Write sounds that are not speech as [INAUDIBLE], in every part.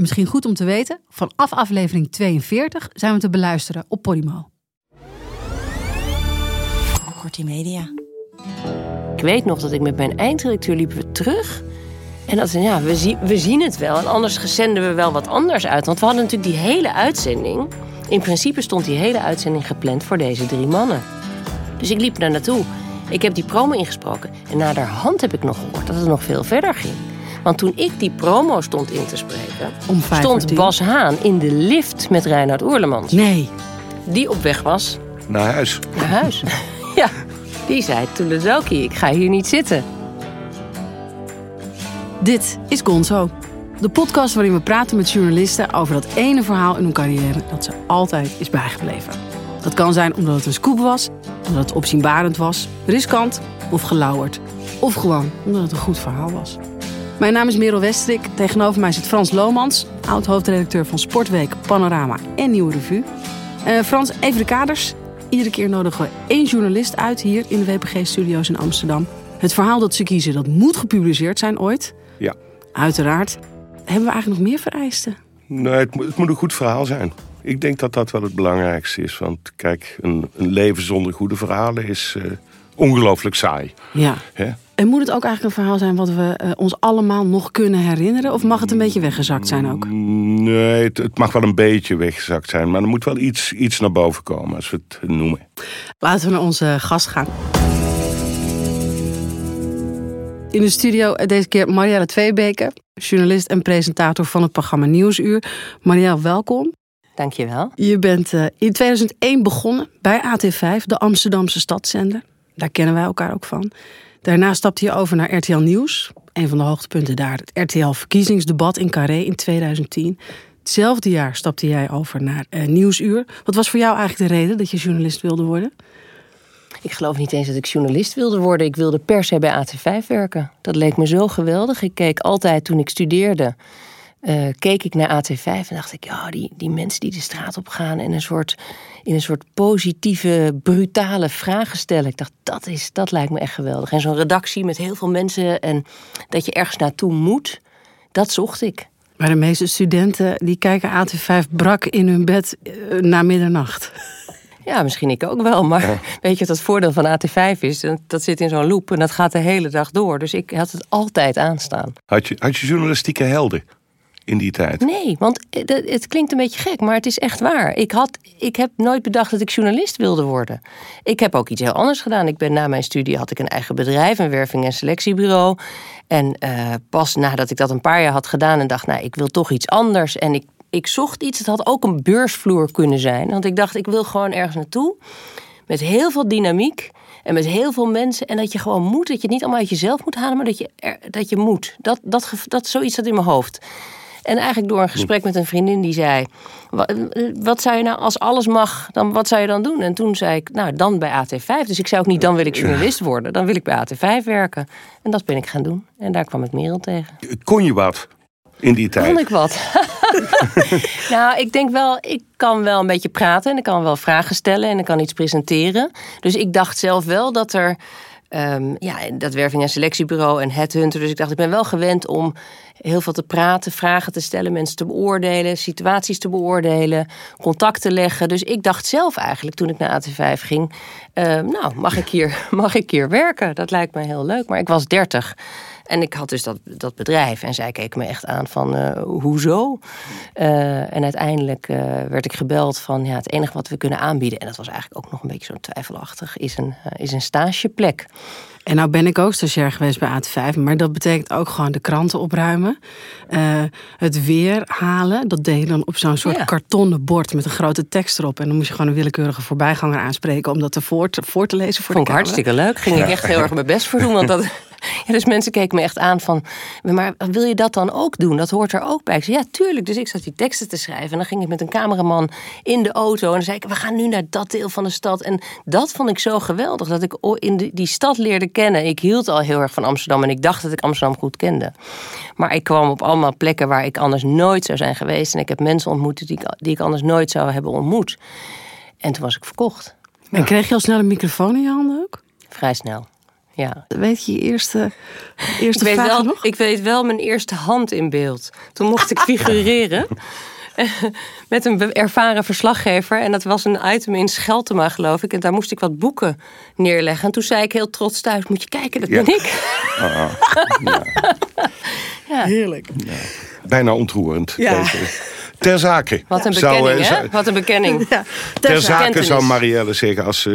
Misschien goed om te weten, vanaf aflevering 42 zijn we te beluisteren op Podimo. Kortie Media. Ik weet nog dat ik met mijn eindredacteur liepen we terug. En dat ze, ja, we, zien we zien het wel. En anders zenden we wel wat anders uit. Want we hadden natuurlijk die hele uitzending. In principe stond die hele uitzending gepland voor deze drie mannen. Dus ik liep daar naartoe. Ik heb die promo ingesproken. En na de hand heb ik nog gehoord dat het nog veel verder ging. Want toen ik die promo stond in te spreken, Om vijf voor stond tien. Bas Haan in de lift met Reinhard Oerlemans. Nee, Die op weg was Naar huis. naar huis. [LAUGHS] ja, die zei toen de Zoki, ik ga hier niet zitten. dit is Gonzo. De podcast waarin we praten met journalisten over dat ene verhaal in hun carrière dat ze altijd is bijgebleven. Dat kan zijn omdat het een scoop was, omdat het opzienbarend was, riskant of gelauwerd. Of gewoon omdat het een goed verhaal was. Mijn naam is Merel Westrik. Tegenover mij zit Frans Lomans, oud-hoofdredacteur van Sportweek, Panorama en Nieuwe Revue. Eh, Frans, even de kaders. Iedere keer nodigen we één journalist uit hier in de WPG-studio's in Amsterdam. Het verhaal dat ze kiezen, dat moet gepubliceerd zijn ooit. Ja. Uiteraard. Hebben we eigenlijk nog meer vereisten? Nee, het, moet- het moet een goed verhaal zijn. Ik denk dat dat wel het belangrijkste is. Want kijk, een, een leven zonder goede verhalen is eh, ongelooflijk saai. Ja. Hè? En moet het ook eigenlijk een verhaal zijn wat we eh, ons allemaal nog kunnen herinneren? Of mag het een beetje weggezakt zijn ook? Nee, het, het mag wel een beetje weggezakt zijn. Maar er moet wel iets, iets naar boven komen, als we het noemen. Laten we naar onze gast gaan. In de studio eh, deze keer Marielle Tweebeke, journalist en presentator van het programma Nieuwsuur. Marielle, welkom. Dankjewel. Je bent eh, in 2001 begonnen bij AT5, de Amsterdamse stadszender. Daar kennen wij elkaar ook van. Daarna stapte je over naar RTL Nieuws. Een van de hoogtepunten daar, het RTL-verkiezingsdebat in Carré in 2010. Hetzelfde jaar stapte jij over naar eh, Nieuwsuur. Wat was voor jou eigenlijk de reden dat je journalist wilde worden? Ik geloof niet eens dat ik journalist wilde worden. Ik wilde per se bij AT5 werken. Dat leek me zo geweldig. Ik keek altijd toen ik studeerde. Eh, keek ik naar AT5 en dacht ik, ja, die, die mensen die de straat op gaan en een soort, in een soort positieve, brutale vragen stellen. Ik dacht, dat, is, dat lijkt me echt geweldig. En zo'n redactie met heel veel mensen en dat je ergens naartoe moet, dat zocht ik. Maar de meeste studenten die kijken AT5 brak in hun bed eh, na middernacht. Ja, misschien ik ook wel. Maar weet je wat het voordeel van AT5 is? Dat, dat zit in zo'n loop en dat gaat de hele dag door. Dus ik had het altijd aanstaan. Had je, had je journalistieke helden in die tijd? Nee, want het, het klinkt een beetje gek, maar het is echt waar. Ik, had, ik heb nooit bedacht dat ik journalist wilde worden. Ik heb ook iets heel anders gedaan. Ik ben na mijn studie had ik een eigen bedrijf, een werving- en selectiebureau. En eh, pas nadat ik dat een paar jaar had gedaan en dacht, nou, ik wil toch iets anders. En ik, ik zocht iets, het had ook een beursvloer kunnen zijn. Want ik dacht, ik wil gewoon ergens naartoe met heel veel dynamiek en met heel veel mensen. En dat je gewoon moet, dat je het niet allemaal uit jezelf moet halen, maar dat je, dat je moet. Dat, dat, gev- dat zoiets zat in mijn hoofd. En eigenlijk door een gesprek met een vriendin die zei: "Wa- Wat zou je nou, als alles mag, dan wat zou je dan doen? En toen zei ik: Nou, dan bij AT5. Dus ik zei ook niet: Dan wil ik journalist worden, dan wil ik bij AT5 werken. En dat ben ik gaan doen. En daar kwam ik Merel tegen. Kon je wat in die tijd? Kon ik wat? [LAUGHS] [LAUGHS] nou, ik denk wel, ik kan wel een beetje praten en ik kan wel vragen stellen en ik kan iets presenteren. Dus ik dacht zelf wel dat er, ehm, ja, dat werving- en selectiebureau en headhunter. Dus ik dacht, ik ben wel gewend om heel veel te praten, vragen te stellen, mensen te beoordelen, situaties te beoordelen, contact te leggen. Dus ik dacht zelf eigenlijk toen ik naar AT5 ging, ehm, nou, mag ik, hier, [LAUGHS] mag ik hier werken? Dat lijkt me heel leuk. Maar ik was 30. En ik had dus dat, dat bedrijf en zij keek me echt aan van eh, hoezo? Eh, en uiteindelijk eh, werd ik gebeld van ja, het enige wat we kunnen aanbieden, en dat was eigenlijk ook nog een beetje zo twijfelachtig, is een, is een stageplek. En nou ben ik ook stagiair geweest bij AT5, maar dat betekent ook gewoon de kranten opruimen. eh, het weer halen, dat deed je dan op zo'n soort Ja. kartonnen bord met een grote tekst erop. En dan moest je gewoon een willekeurige voorbijganger aanspreken om dat ervoor te, voor te lezen voor Vond de ik hartstikke leuk. Ging ik echt heel erg mijn best voor doen, want dat, [LAUGHS] Ja, dus mensen keken me echt aan van, maar wil je dat dan ook doen? Dat hoort er ook bij. Ik zei, ja, tuurlijk. Dus ik zat die teksten te schrijven. En dan ging ik met een cameraman in de auto. En dan zei ik, we gaan nu naar dat deel van de stad. En dat vond ik zo geweldig, dat ik in die stad leerde kennen. Ik hield al heel erg van Amsterdam en ik dacht dat ik Amsterdam goed kende. Maar ik kwam op allemaal plekken waar ik anders nooit zou zijn geweest. En ik heb mensen ontmoet die ik, die ik anders nooit zou hebben ontmoet. En toen was ik verkocht. En kreeg je al snel een microfoon in je handen ook? Vrij snel. Ja. Weet je je eerste, [LAUGHS] eerste ik weet wel, nog? Ik weet wel mijn eerste hand in beeld. Toen mocht ik [LAUGHS] figureren. [LAUGHS] met een ervaren verslaggever. En dat was een item in Scheltema, geloof ik. En daar moest ik wat boeken neerleggen. En toen zei ik heel trots thuis: Moet je kijken, dat ben ik. Ah, ja. Ja. Heerlijk. Bijna ontroerend. Ja. Ter zake. Wat een Zou, bekenning, eh, hè? Wat een bekenning. Ja, Ter zake Kentenis. zou Marielle zeggen als ze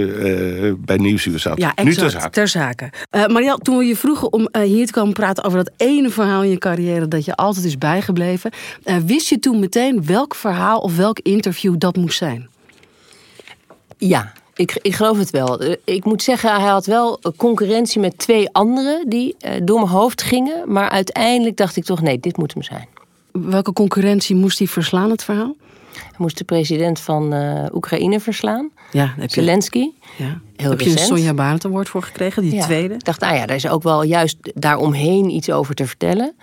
eh, bij Nieuwsuur zat. Ja, nu exact. ter zake. ter zake. Eh, Marielle, toen we je vroegen om hier te komen praten over dat ene verhaal in je carrière dat je altijd is bijgebleven, eh, wist je toen meteen welk verhaal of welk interview dat moest zijn? Ja, ik, ik geloof het wel. Ik moet zeggen, hij had wel een concurrentie met twee anderen die eh, door mijn hoofd gingen. Maar uiteindelijk dacht ik toch, nee, dit moet hem zijn. Welke concurrentie moest hij verslaan, het verhaal? Hij moest de president van eh, Oekraïne verslaan, Ja, heb je, Zelensky. ja. Heel heb je een. Sonja Barend Award voor gekregen, die Ja. tweede. Ik dacht, nou ja, daar is ook wel juist daaromheen iets over te vertellen.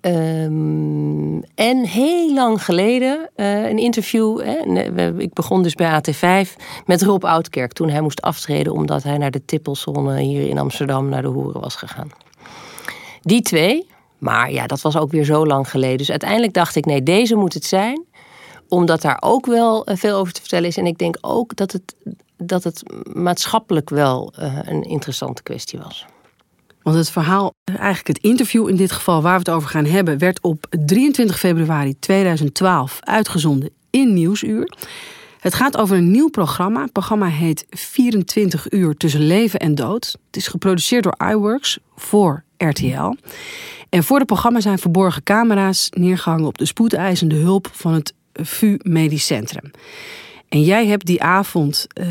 Ehm, en heel lang geleden eh, een interview. Hè, ik begon dus bij AT5 met Rob Oudkerk toen hij moest aftreden omdat hij naar de tippelzone hier in Amsterdam naar de hoeren was gegaan. Die twee, maar ja, dat was ook weer zo lang geleden. Dus uiteindelijk dacht ik, nee, deze moet het zijn omdat daar ook wel eh, veel over te vertellen is. En ik denk ook dat het, dat het maatschappelijk wel eh, een interessante kwestie was. Want het verhaal, eigenlijk het interview in dit geval waar we het over gaan hebben, werd op 23 februari 2012 uitgezonden in Nieuwsuur. Het gaat over een nieuw programma. Het programma heet 24 uur tussen leven en dood. Het is geproduceerd door iWorks voor RTL. En voor het programma zijn verborgen camera's neergehangen op de spoedeisende hulp van het VU Medisch Centrum. En jij hebt die avond eh,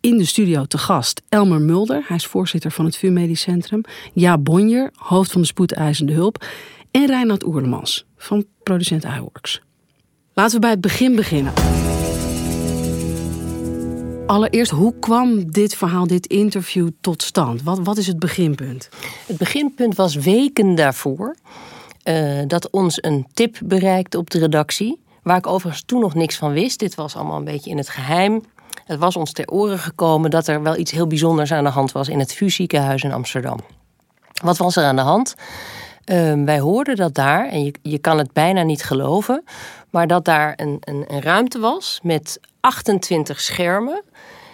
in de studio te gast Elmer Mulder. Hij is voorzitter van het VU Medisch Centrum. Ja Bonjer, hoofd van de spoedeisende hulp. En Reinhard Oerlemans van producent iWorks. Laten we bij het begin beginnen. Allereerst, hoe kwam dit verhaal, dit interview tot stand? Wat, wat is het beginpunt? Het beginpunt was weken daarvoor eh, dat ons een tip bereikte op de redactie. Waar ik overigens toen nog niks van wist. Dit was allemaal een beetje in het geheim. Het was ons ter oren gekomen dat er wel iets heel bijzonders aan de hand was in het VU ziekenhuis in Amsterdam. Wat was er aan de hand? Ehm, wij hoorden dat daar, en je, je kan het bijna niet geloven, maar dat daar een, een, een ruimte was met 28 schermen.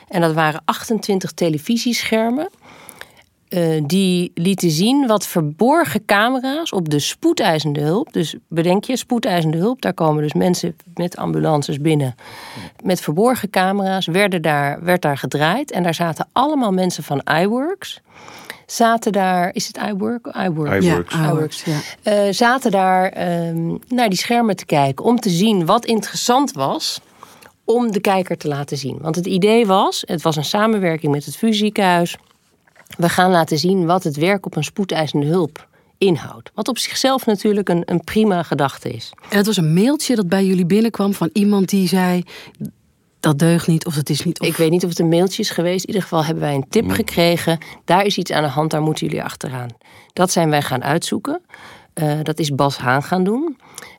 En dat waren 28 televisieschermen. eh, die lieten zien wat verborgen camera's op de spoedeisende hulp. Dus bedenk je, spoedeisende hulp, daar komen dus mensen met ambulances binnen. Met verborgen camera's werden daar, werd daar gedraaid. En daar zaten allemaal mensen van iWorks. Zaten daar, is het iWork? iWork. iWorks. Ja, iWorks. ja. Eh, zaten daar ehm, naar die schermen te kijken om te zien wat interessant was om de kijker te laten zien. Want het idee was, het was een samenwerking met het VU ziekenhuis. We gaan laten zien wat het werk op een spoedeisende hulp inhoudt. Wat op zichzelf natuurlijk een, een prima gedachte is. En het was een mailtje dat bij jullie binnenkwam van iemand die zei... dat deugt niet of dat is niet... Of... Ik weet niet of het een mailtje is geweest. In ieder geval hebben wij een tip gekregen. Daar is iets aan de hand, daar moeten jullie achteraan. Dat zijn wij gaan uitzoeken. Eh, dat is Bas Haan gaan doen.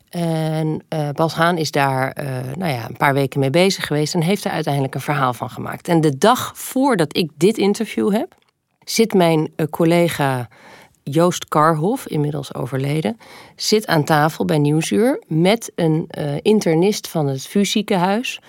En eh, Bas Haan is daar eh, nou ja, een paar weken mee bezig geweest en heeft er uiteindelijk een verhaal van gemaakt. En de dag voordat ik dit interview heb, zit mijn eh, collega Joost Karhoff, inmiddels overleden, zit aan tafel bij Nieuwsuur met een internist van het VU ziekenhuis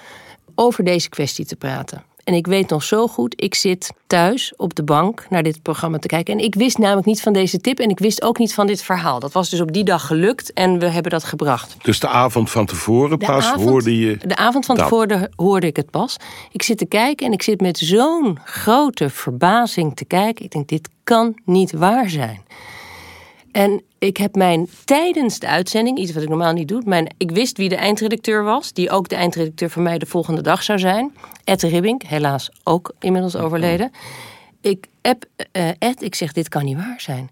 over deze kwestie te praten. En ik weet nog zo goed, ik zit thuis op de bank naar dit programma te kijken. En ik wist namelijk niet van deze tip en ik wist ook niet van dit verhaal. Dat was dus op die dag gelukt en we hebben dat gebracht. Dus de avond van tevoren De pas avond- hoorde je... De avond van dat. tevoren hoorde ik het pas. Ik zit te kijken en ik zit met zo'n grote verbazing te kijken. Ik denk, dit kan niet waar zijn. En ik heb mijn tijdens de uitzending, iets wat ik normaal niet doe, mijn, ik wist wie de eindredacteur was, die ook de eindredacteur voor mij de volgende dag zou zijn. Ed Ribbink, helaas ook inmiddels overleden. ik app eh, Ed, ik zeg, dit kan niet waar zijn.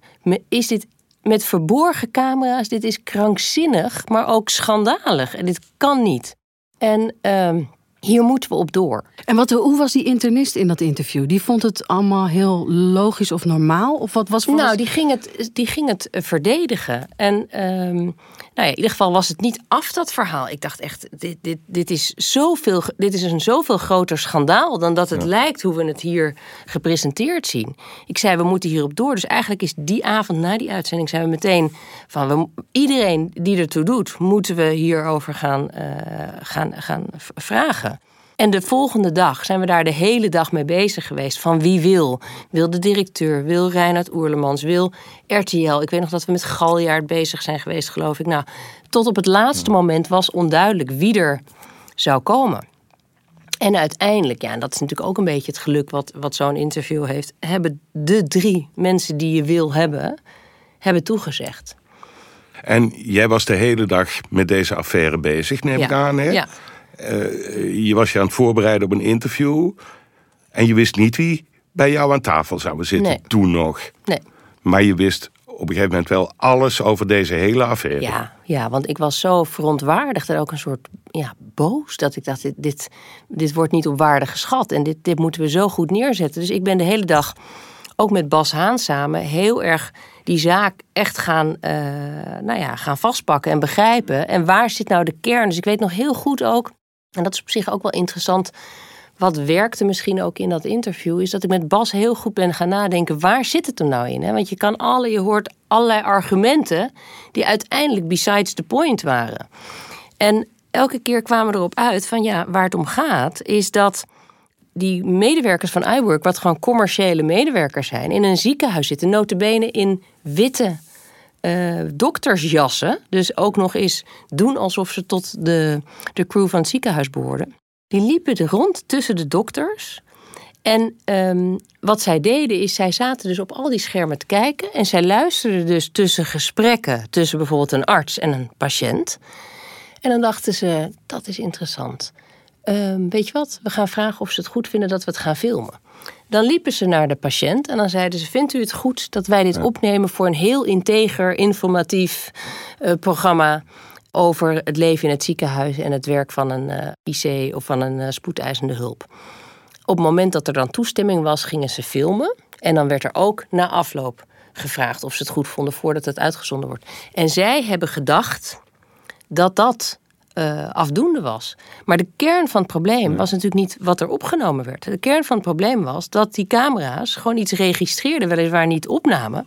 Is dit met verborgen camera's, dit is krankzinnig, maar ook schandalig. En dit kan niet. En ehm, hier moeten we op door. En wat, hoe was die internist in dat interview? Die vond het allemaal heel logisch of normaal? Of wat was voor Nou, die ging het, die ging het eh, verdedigen. En ehm, ja, in ieder geval was het niet af, dat verhaal. Ik dacht echt, dit, dit, dit, is, zoveel, dit is een zoveel groter schandaal... dan dat het lijkt hoe we het hier gepresenteerd zien. Ik zei, we moeten hierop door. Dus eigenlijk is die avond na die uitzending... zijn we meteen van, we, iedereen die ertoe doet... moeten we hierover gaan, eh, gaan, gaan vragen. En de volgende dag zijn we daar de hele dag mee bezig geweest. Van wie wil? Wil de directeur? Wil Reinhard Oerlemans? Wil RTL? Ik weet nog dat we met Galjaard bezig zijn geweest, geloof ik. Nou, tot op het laatste moment was onduidelijk wie er zou komen. En uiteindelijk, ja, en dat is natuurlijk ook een beetje het geluk wat, wat zo'n interview heeft, hebben de drie mensen die je wil hebben, hebben toegezegd. En jij was de hele dag met deze affaire bezig, neem ik aan. Hè? ja. Je was je aan het voorbereiden op een interview. En je wist niet wie bij jou aan tafel zou zitten Nee. toen nog. nee. Maar je wist op een gegeven moment wel alles over deze hele affaire. Ja, ja, want ik was zo verontwaardigd en ook een soort ja, boos. Dat ik dacht, dit, dit, dit wordt niet op waarde geschat. En dit, dit moeten we zo goed neerzetten. Dus ik ben de hele dag, ook met Bas Haan samen, heel erg die zaak echt gaan, eh, nou ja, gaan vastpakken en begrijpen. En waar zit nou de kern? Dus ik weet nog heel goed ook, en dat is op zich ook wel interessant. Wat werkte misschien ook in dat interview, is dat ik met Bas heel goed ben gaan nadenken: waar zit het er nou in? Want je kan alle, je hoort allerlei argumenten die uiteindelijk besides the point waren. En elke keer kwamen we erop uit van ja, waar het om gaat, is dat die medewerkers van iWork, wat gewoon commerciële medewerkers zijn, in een ziekenhuis zitten, notabene in witte eh, doktersjassen. Dus ook nog eens doen alsof ze tot de, de crew van het ziekenhuis behoorden. Die liepen rond tussen de dokters. En ehm, wat zij deden is, zij zaten dus op al die schermen te kijken. En zij luisterden dus tussen gesprekken tussen bijvoorbeeld een arts en een patiënt. En dan dachten ze, dat is interessant. Ehm, weet je wat, we gaan vragen of ze het goed vinden dat we het gaan filmen. Dan liepen ze naar de patiënt en dan zeiden ze: Vindt u het goed dat wij dit opnemen voor een heel integer, informatief eh, programma over het leven in het ziekenhuis en het werk van een eh, IC of van een eh, spoedeisende hulp? Op het moment dat er dan toestemming was, gingen ze filmen. En dan werd er ook na afloop gevraagd of ze het goed vonden voordat het uitgezonden wordt. En zij hebben gedacht dat dat eh, afdoende was. Maar de kern van het probleem was natuurlijk niet wat er opgenomen werd. De kern van het probleem was dat die camera's gewoon iets registreerden, weliswaar niet opnamen.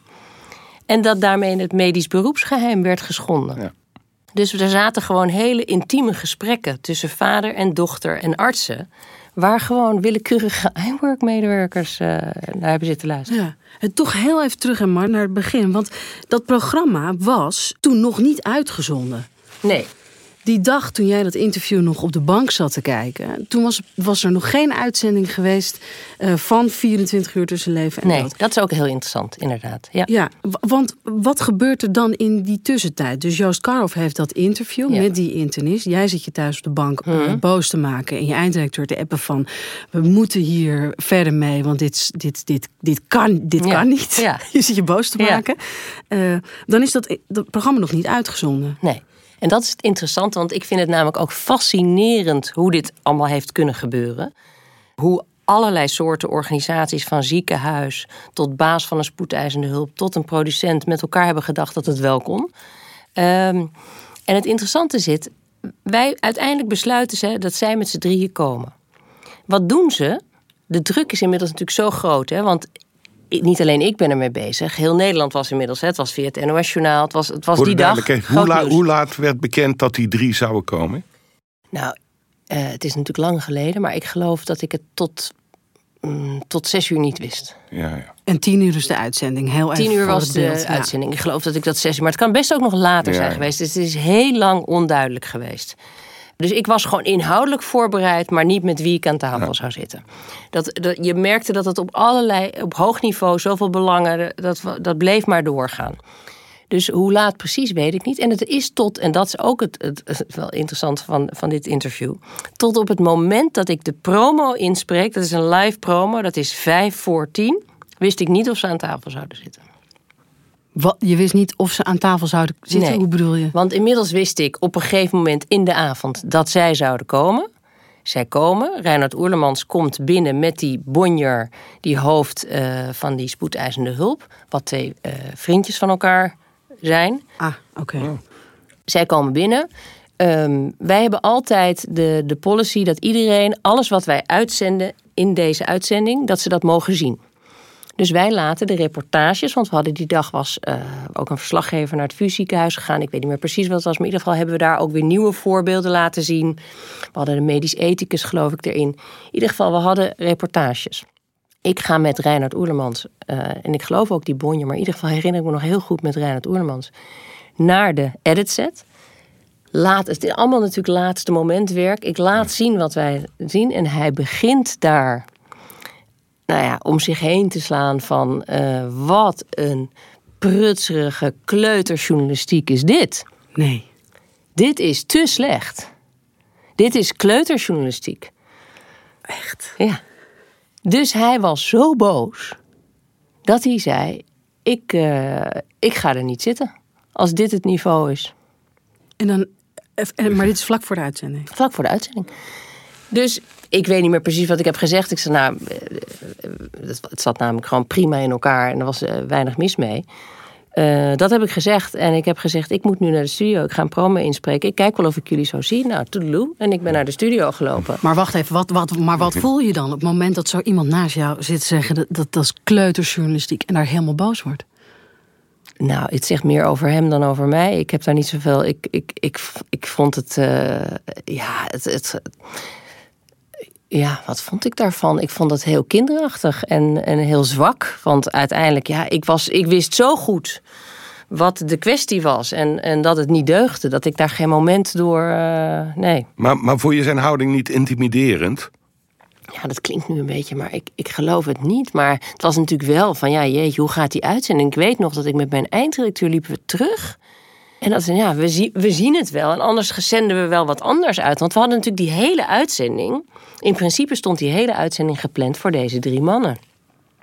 En dat daarmee het medisch beroepsgeheim werd geschonden. Ja. Dus er zaten gewoon hele intieme gesprekken tussen vader en dochter en artsen. Waar gewoon willekeurige [LAUGHS] iWork-medewerkers eh, naar hebben zitten luisteren. Ja, en toch heel even terug en maar naar het begin. Want dat programma was toen nog niet uitgezonden. Nee, Die dag toen jij dat interview nog op de bank zat te kijken, toen was, was er nog geen uitzending geweest eh, van 24 uur tussen leven en nee, dood. dat is ook heel interessant, inderdaad. Ja. Ja, want wat gebeurt er dan in die tussentijd? Dus Joost Karhoff heeft dat interview Ja. Mhm. met die internist. Jij zit je thuis op de bank eh, boos te maken en je einddirecteur te appen van... we moeten hier verder mee, want dit, dit, dit, dit, kan, dit Ja. kan niet. Ja. [LAUGHS] Je zit je boos te maken. Eh, dan is dat, dat programma nog niet uitgezonden. Nee. En dat is het interessante, want ik vind het namelijk ook fascinerend hoe dit allemaal heeft kunnen gebeuren. Hoe allerlei soorten organisaties, van ziekenhuis tot baas van een spoedeisende hulp, tot een producent, met elkaar hebben gedacht dat het wel kon. Ehm, en het interessante zit, wij uiteindelijk besluiten ze dat zij met z'n drieën komen. Wat doen ze? De druk is inmiddels natuurlijk zo groot, hè? want niet alleen ik ben ermee bezig. Heel Nederland was inmiddels. Hè? Het was via het NOS-journaal. Het was, het was die dag. hoe, la- hoe laat werd bekend dat die drie zouden komen? Nou, eh, het is natuurlijk lang geleden, maar ik geloof dat ik het tot, mm, tot zes uur niet wist. Ja, ja. En tien uur is de uitzending. Heel Tien uur was de. Ja. uitzending. Ik geloof dat ik dat zes uur, maar het kan best ook nog later Ja, zijn geweest. Dus het is heel lang onduidelijk geweest. Dus ik was gewoon inhoudelijk voorbereid, maar niet met wie ik aan tafel zou zitten. Dat, dat, je merkte dat het op allerlei, op hoog niveau, zoveel belangen, dat, dat bleef maar doorgaan. Dus hoe laat precies weet ik niet. En het is tot, en dat is ook het, het, het wel interessant van, van dit interview. Tot op het moment dat ik de promo inspreek, dat is een live promo, dat is vijf voor tien. wist ik niet of ze aan tafel zouden zitten. Wat, je wist niet of ze aan tafel zouden zitten? Nee. Hoe bedoel je? Want inmiddels wist ik op een gegeven moment in de avond dat zij zouden komen. Zij komen. Reinhard Oerlemans komt binnen met die bonjer, die hoofd eh, van die spoedeisende hulp. Wat twee eh, vriendjes van elkaar zijn. Ah, oké. Zij komen binnen. Ehm, wij hebben altijd de, de policy dat iedereen alles wat wij uitzenden in deze uitzending, dat ze dat mogen zien. Dus wij laten de reportages, want we hadden die dag was eh, ook een verslaggever naar het vuurziekenhuis gegaan. Ik weet niet meer precies wat het was, maar in ieder geval hebben we daar ook weer nieuwe voorbeelden laten zien. We hadden de medisch ethicus geloof ik erin. In ieder geval, we hadden reportages. Ik ga met Reinhard Oerlemans, eh, en ik geloof ook die bonje, maar in ieder geval herinner ik me nog heel goed met Reinhard Oerlemans, naar de edit set. Laat, het is allemaal natuurlijk laatste momentwerk. Ik laat zien wat wij zien en hij begint daar nou ja, om zich heen te slaan van eh, wat een prutserige kleuterjournalistiek is dit. Nee. Dit is te slecht. Dit is kleuterjournalistiek. Echt? Ja. Dus hij was zo boos dat hij zei: ik, eh, ik ga er niet zitten als dit het niveau is. En dan, maar dit is vlak voor de uitzending. Vlak voor de uitzending. Dus ik weet niet meer precies wat ik heb gezegd. Ik zei, nou, eh, het het zat namelijk gewoon prima in elkaar en er was eh, weinig mis mee. Eh, dat heb ik gezegd en ik heb gezegd, ik moet nu naar de studio. Ik ga een promo inspreken. Ik kijk wel of ik jullie zo zie. Nou, toedeloe. En ik ben naar de studio gelopen. Maar wacht even, wat, wat, maar wat voel je dan op het moment dat zo iemand naast jou zit zeggen dat, dat, dat is kleutersjournalistiek en daar helemaal boos wordt? Nou, het zegt meer over hem dan over mij. Ik heb daar niet zoveel. Ik, ik, ik, ik vond het. eh, ja, het, het. Ja, wat vond ik daarvan? Ik vond het heel kinderachtig en, en heel zwak. Want uiteindelijk, ja, ik, was, ik wist zo goed wat de kwestie was. En, en dat het niet deugde. Dat ik daar geen moment door. eh, nee. Maar, maar vond je zijn houding niet intimiderend? Ja, dat klinkt nu een beetje, maar ik, ik geloof het niet. Maar het was natuurlijk wel van, ja, jeetje, hoe gaat die uitzending? Ik weet nog dat ik met mijn eindredacteur liepen we terug. En dat ze, ja, we, zie, we zien het wel. En anders zenden we wel wat anders uit. Want we hadden natuurlijk die hele uitzending. In principe stond die hele uitzending gepland voor deze drie mannen.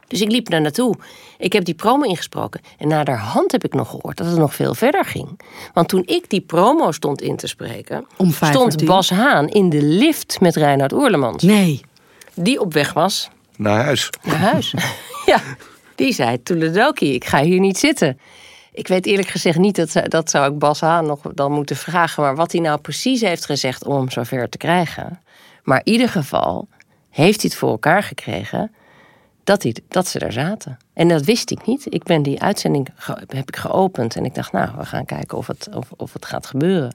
Dus ik liep daar naartoe. Ik heb die promo ingesproken. En naderhand heb ik nog gehoord dat het nog veel verder ging. Want toen ik die promo stond in te spreken... Om stond. Bas Haan in de lift met Reinhard Oerlemans Nee. die op weg was Naar huis. naar huis. [LAUGHS] ja, die zei Toeledoki, ik ga hier niet zitten. Ik weet eerlijk gezegd niet, dat, dat zou ik Bas Haan nog dan moeten vragen... maar wat hij nou precies heeft gezegd om hem zover te krijgen. Maar in ieder geval heeft hij het voor elkaar gekregen dat, hij, dat ze daar zaten. En dat wist ik niet. Ik ben die uitzending heb ik geopend en ik dacht, nou, we gaan kijken of het, of, of het gaat gebeuren.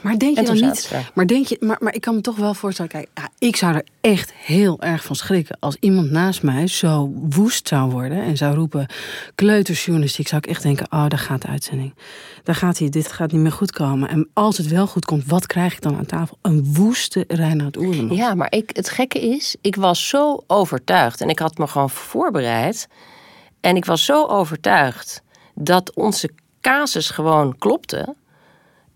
Maar denk je dan niet. daar. Maar, denk je, maar, maar ik kan me toch wel voorstellen. Kijk, ja, ik zou er echt heel erg van schrikken. Als iemand naast mij zo woest zou worden. en zou roepen. kleutersjournalistiek. zou ik echt denken: oh, daar gaat de uitzending. Daar gaat hij, dit gaat niet meer goed komen. En als het wel goed komt, wat krijg ik dan aan tafel? Een woeste Reinhard Oerlemans. Ja, maar ik, het gekke is, ik was zo overtuigd en ik had me gewoon voorbereid. En ik was zo overtuigd dat onze casus gewoon klopte.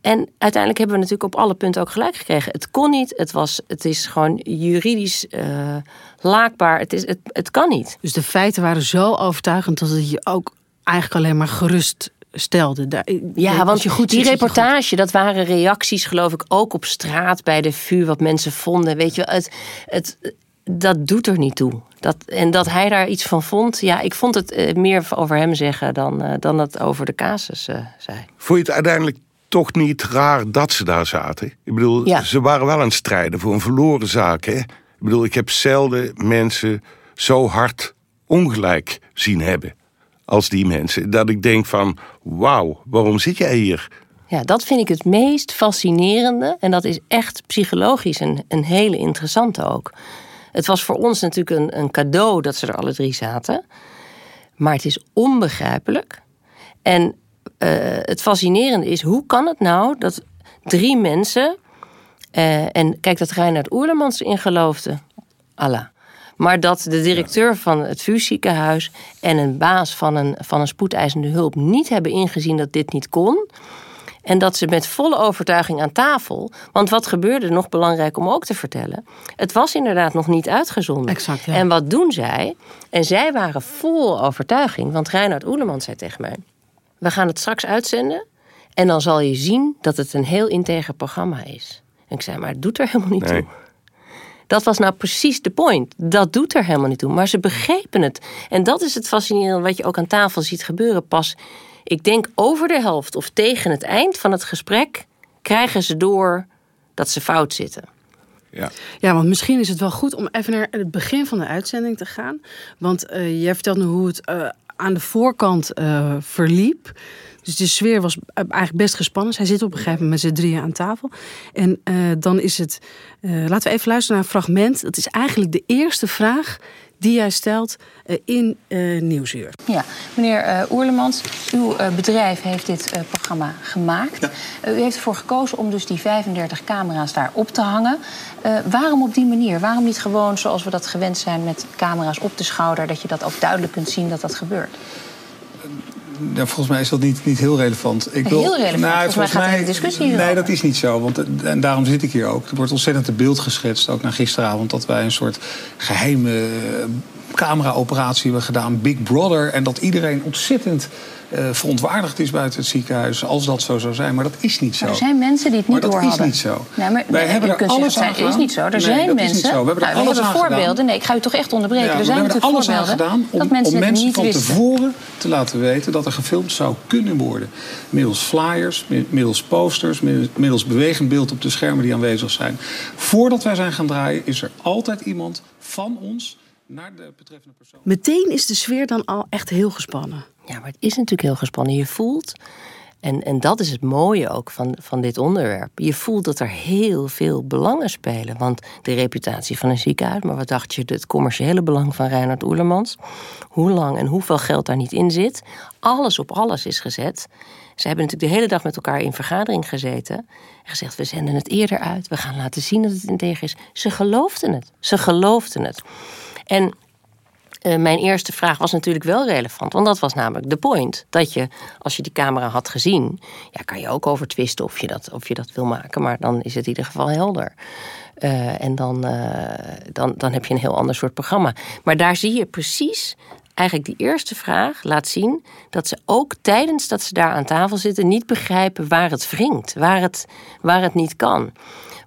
En uiteindelijk hebben we natuurlijk op alle punten ook gelijk gekregen. Het kon niet, het, was, het is gewoon juridisch eh, laakbaar, het, is, het, het kan niet. Dus de feiten waren zo overtuigend dat het je ook eigenlijk alleen maar gerust stelde. Daar, Ja, want je goed die goed. reportage, dat waren reacties geloof ik ook op straat bij de vuur, wat mensen vonden. Weet je, het, het, dat doet er niet toe. Dat, en dat hij daar iets van vond, ja, ik vond het eh, meer over hem zeggen dan, eh, dan het over de casus eh, zei. Vond je het uiteindelijk toch niet raar dat ze daar zaten? Ik bedoel, Ja. ze waren wel aan het strijden voor een verloren zaak. Hè? Ik bedoel, ik heb zelden mensen zo hard ongelijk zien hebben als die mensen. Dat ik denk van, wauw, waarom zit jij hier? Ja, dat vind ik het meest fascinerende. En dat is echt psychologisch een, een hele interessante ook. Het was voor ons natuurlijk een, een cadeau dat ze er alle drie zaten. Maar het is onbegrijpelijk. En eh, het fascinerende is, hoe kan het nou dat drie mensen... eh, en kijk, dat Reinhard Oerlemans erin geloofde. Allah. Maar dat de directeur van het vuurziekenhuis... en een baas van een, van een spoedeisende hulp niet hebben ingezien dat dit niet kon... En dat ze met volle overtuiging aan tafel. Want wat gebeurde, nog belangrijk om ook te vertellen. Het was inderdaad nog niet uitgezonden. Exact, ja. En wat doen zij? En zij waren vol overtuiging. Want Reinhard Oeleman zei tegen mij: We gaan het straks uitzenden. En dan zal je zien dat het een heel integer programma is. En ik zei: Maar het doet er helemaal niet Nee. toe. Dat was nou precies de point. Dat doet er helemaal niet toe. Maar ze begrepen het. En dat is het fascinerende wat je ook aan tafel ziet gebeuren. Pas, ik denk over de helft of tegen het eind van het gesprek krijgen ze door dat ze fout zitten. Ja. Ja, want misschien is het wel goed om even naar het begin van de uitzending te gaan. Want eh, jij vertelt nu hoe het eh, aan de voorkant eh, verliep. Dus de sfeer was eigenlijk best gespannen. Zij zitten op een gegeven moment met z'n drieën aan tafel. En eh, dan is het. eh, laten we even luisteren naar een fragment. Dat is eigenlijk de eerste vraag die jij stelt eh, in eh, Nieuwsuur. Ja, meneer eh Oerlemans, uw eh, bedrijf heeft dit eh, programma gemaakt. U heeft ervoor gekozen om dus die 35 camera's daar op te hangen. Eh, waarom op die manier? Waarom niet gewoon zoals we dat gewend zijn met camera's op de schouder... dat je dat ook duidelijk kunt zien dat dat gebeurt? Ja, volgens mij is dat niet, niet heel relevant. Ik Heel relevant. Volgens mij gaat de hele discussie Nee, dat is niet zo. Want, en daarom zit ik hier ook. Er wordt ontzettend een beeld geschetst, ook na gisteravond... dat wij een soort geheime eh, camera-operatie hebben gedaan, Big Brother... en dat iedereen ontzettend eh, verontwaardigd is buiten het ziekenhuis... als dat zo zou zijn. Maar dat is niet zo. Maar er zijn mensen die het niet Maar dat is niet zo. Nee, maar, Wij nee, hebben er alles zeggen, aan het is gedaan. niet zo. Er Nee, zijn dat is mensen. niet zo. We hebben er Nou, alles hebben aan gedaan. voorbeelden. Nee, ik ga u toch echt onderbreken. Ja, er zijn we hebben er alles aan gedaan om, dat mensen om van wisten. tevoren te laten weten dat er gefilmd zou kunnen worden. Middels flyers, mi- middels posters, mi- middels bewegend beeld op de schermen die aanwezig zijn. Voordat wij zijn gaan draaien is er altijd iemand van ons naar de betreffende persoon. Meteen is de sfeer dan al echt heel gespannen. Ja, maar het is natuurlijk heel gespannen. Je voelt, en, en dat is het mooie ook van, van dit onderwerp. Je voelt dat er heel veel belangen spelen. Want de reputatie van een ziekenhuis, maar wat dacht je, het commerciële belang van Reinhard Oerlemans. Hoe lang en hoeveel geld daar niet in zit. Alles op alles is gezet. Ze hebben natuurlijk de hele dag met elkaar in vergadering gezeten. En gezegd, we zenden het eerder uit. We gaan laten zien dat het integer is. Ze geloofden het. Ze geloofden het. En eh, mijn eerste vraag was natuurlijk wel relevant. Want dat was namelijk de point. Dat je, als je die camera had gezien... Ja, kan je ook over twisten of je dat, of je dat wil maken. Maar dan is het in ieder geval helder. Eh, en dan, eh, dan, dan heb je een heel ander soort programma. Maar daar zie je precies... Eigenlijk die eerste vraag laat zien dat ze ook tijdens dat ze daar aan tafel zitten niet begrijpen waar het wringt, waar het, waar het niet kan.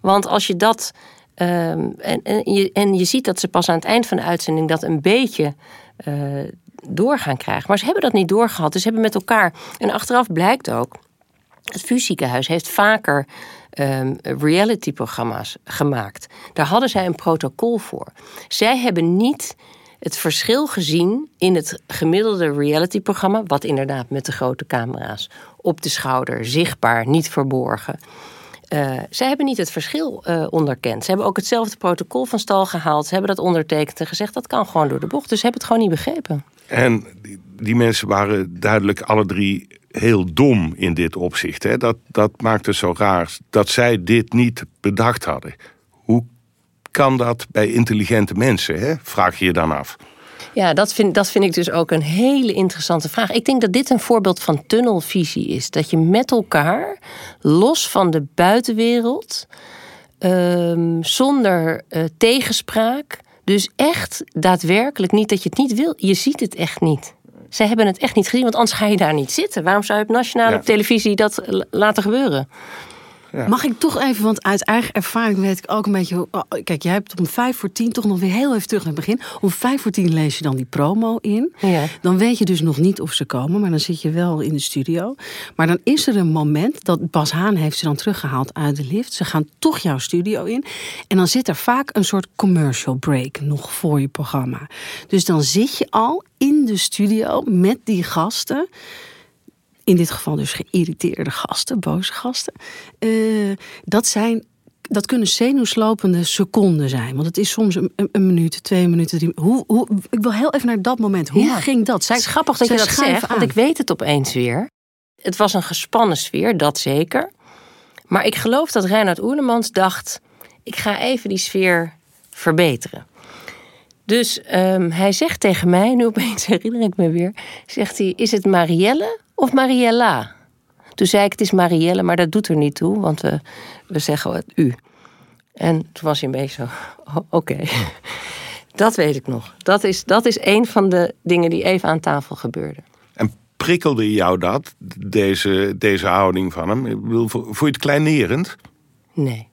Want als je dat Ehm, en, en, je, en je ziet dat ze pas aan het eind van de uitzending dat een beetje eh, doorgaan krijgen. Maar ze hebben dat niet doorgehad. Dus ze hebben met elkaar. En achteraf blijkt ook. Het VU ziekenhuis heeft vaker ehm, reality-programma's gemaakt. Daar hadden zij een protocol voor. Zij hebben niet het verschil gezien in het gemiddelde reality-programma, wat inderdaad met de grote camera's op de schouder, zichtbaar, niet verborgen. Uh, zij hebben niet het verschil uh, onderkend. Ze hebben ook hetzelfde protocol van stal gehaald. Ze hebben dat ondertekend en gezegd dat kan gewoon door de bocht. Dus ze hebben het gewoon niet begrepen. En die, die mensen waren duidelijk alle drie heel dom in dit opzicht. Hè? Dat, dat maakt zo raar dat zij dit niet bedacht hadden. Hoe kan dat bij intelligente mensen? Hè? Vraag je je dan af. Ja, dat vind, dat vind ik dus ook een hele interessante vraag. Ik denk dat dit een voorbeeld van tunnelvisie is. Dat je met elkaar, los van de buitenwereld, um, zonder uh, tegenspraak, dus echt daadwerkelijk niet dat je het niet wil. Je ziet het echt niet. Zij hebben het echt niet gezien, want anders ga je daar niet zitten. Waarom zou je op nationale ja. televisie dat laten gebeuren? Ja. Mag ik toch even, want uit eigen ervaring weet ik ook een beetje. Oh, kijk, jij hebt om vijf voor tien toch nog weer heel even terug naar het begin. Om vijf voor tien lees je dan die promo in. Ja. Dan weet je dus nog niet of ze komen, maar dan zit je wel in de studio. Maar dan is er een moment dat Bas Haan heeft ze dan teruggehaald uit de lift. Ze gaan toch jouw studio in. En dan zit er vaak een soort commercial break nog voor je programma. Dus dan zit je al in de studio met die gasten in dit geval dus geïrriteerde gasten, boze gasten. Uh, dat zijn. Dat kunnen zenuwslopende seconden zijn. Want het is soms een, een, een minuut, twee minuten, drie hoe, hoe, Ik wil heel even naar dat moment. Hoe ja. ging dat? Zij, het is grappig dat je dat zegt, aan. want ik weet het opeens weer. Het was een gespannen sfeer, dat zeker. Maar ik geloof dat Reinhard Oerlemans dacht... ik ga even die sfeer verbeteren. Dus um, hij zegt tegen mij, nu opeens [LAUGHS] herinner ik me weer... zegt hij, is het Marielle of Mariella? Toen zei ik, het is Marielle, maar dat doet er niet toe, want we, we zeggen het u. En toen was hij een beetje zo, [LAUGHS] oh, oké. [LAUGHS] Dat weet ik nog. Dat is, dat is een van de dingen die even aan tafel gebeurden. En prikkelde jou dat, deze, deze houding van hem? Ik bedoel, vond je het kleinerend? Nee.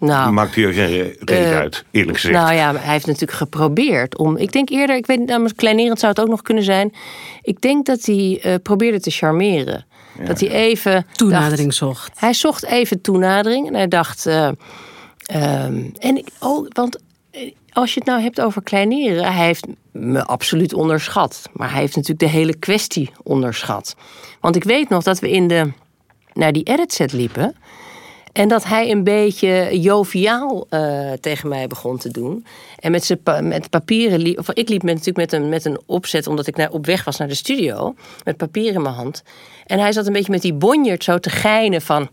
Nou, Maakt hier geen reet eh, uit, eerlijk gezegd. Nou ja, hij heeft natuurlijk geprobeerd om. Ik denk eerder, ik weet niet, nou, kleinerend zou het ook nog kunnen zijn. Ik denk dat hij eh, probeerde te charmeren. Dat hij even. Toenadering dacht- zocht. hij zocht even toenadering en hij dacht. eh, ehm, en ik, oh, want als je het nou hebt over kleineren, hij heeft me absoluut onderschat. Maar hij heeft natuurlijk de hele kwestie onderschat. Want ik weet nog dat we in de, naar die edit set liepen. En dat hij een beetje joviaal eh, tegen mij begon te doen. En met, zijn pa- met papieren liep. Of ik liep met, natuurlijk met een, met een opzet, omdat ik naar, op weg was naar de studio. Met papier in mijn hand. En hij zat een beetje met die bonjert zo te geinen van.